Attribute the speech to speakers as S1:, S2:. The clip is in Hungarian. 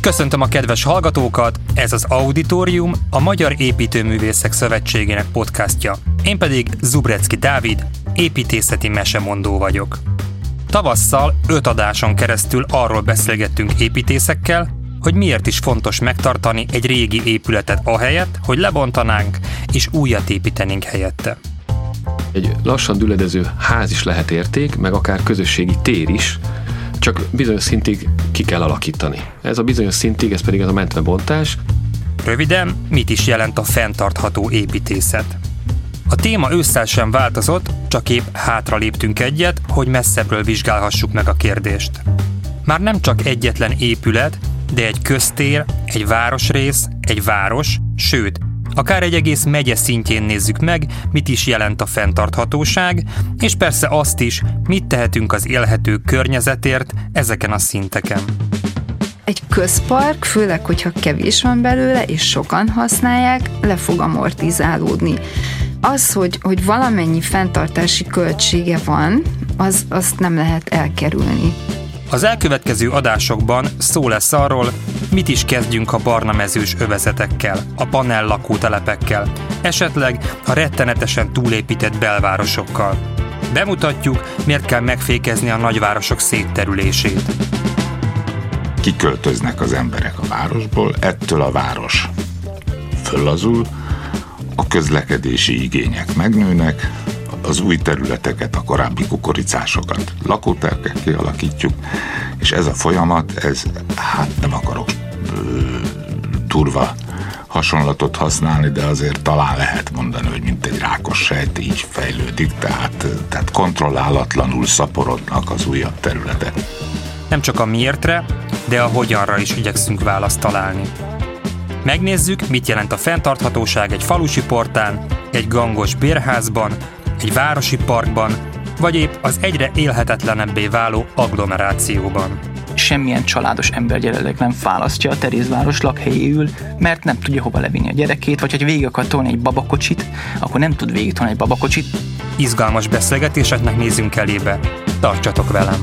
S1: Köszöntöm a kedves hallgatókat, ez az Auditorium, a Magyar Építőművészek Szövetségének podcastja. Én pedig Zubrecki Dávid, építészeti mesemondó vagyok. Tavasszal öt adáson keresztül arról beszélgettünk építészekkel, hogy miért is fontos megtartani egy régi épületet ahelyett, hogy lebontanánk és újat építenénk helyette.
S2: Egy lassan düledező ház is lehet érték, meg akár közösségi tér is, csak bizonyos szintig ki kell alakítani. Ez a bizonyos szintig, ez pedig az a mentmebontás.
S1: Röviden, mit is jelent a fenntartható építészet? A téma ősszel sem változott, csak épp hátra léptünk egyet, hogy messzebbről vizsgálhassuk meg a kérdést. Már nem csak egyetlen épület, de egy köztér, egy városrész, egy város, sőt, Akár egy egész megye szintjén nézzük meg, mit is jelent a fenntarthatóság, és persze azt is, mit tehetünk az élhető környezetért ezeken a szinteken.
S3: Egy közpark, főleg, hogyha kevés van belőle, és sokan használják, le fog amortizálódni. Az, hogy, hogy valamennyi fenntartási költsége van, az, azt nem lehet elkerülni.
S1: Az elkövetkező adásokban szó lesz arról, mit is kezdjünk a barna mezős övezetekkel, a panel lakótelepekkel, esetleg a rettenetesen túlépített belvárosokkal. Bemutatjuk, miért kell megfékezni a nagyvárosok szétterülését.
S4: Kiköltöznek az emberek a városból, ettől a város föllazul, a közlekedési igények megnőnek, az új területeket, a korábbi kukoricásokat lakóterkek kialakítjuk, és ez a folyamat, ez hát nem akarok turva hasonlatot használni, de azért talán lehet mondani, hogy mint egy rákos sejt így fejlődik, tehát, tehát kontrollálatlanul szaporodnak az újabb területek.
S1: Nem csak a miértre, de a hogyanra is igyekszünk választ találni. Megnézzük, mit jelent a fenntarthatóság egy falusi portán, egy gangos bérházban, egy városi parkban, vagy épp az egyre élhetetlenebbé váló agglomerációban.
S5: Semmilyen családos ember jelenleg nem választja a Terézváros lakhelyéül, mert nem tudja hova levinni a gyerekét, vagy hogy végig akar tolni egy babakocsit, akkor nem tud végig tolni egy babakocsit.
S1: Izgalmas beszélgetéseknek nézzünk elébe. Tartsatok velem!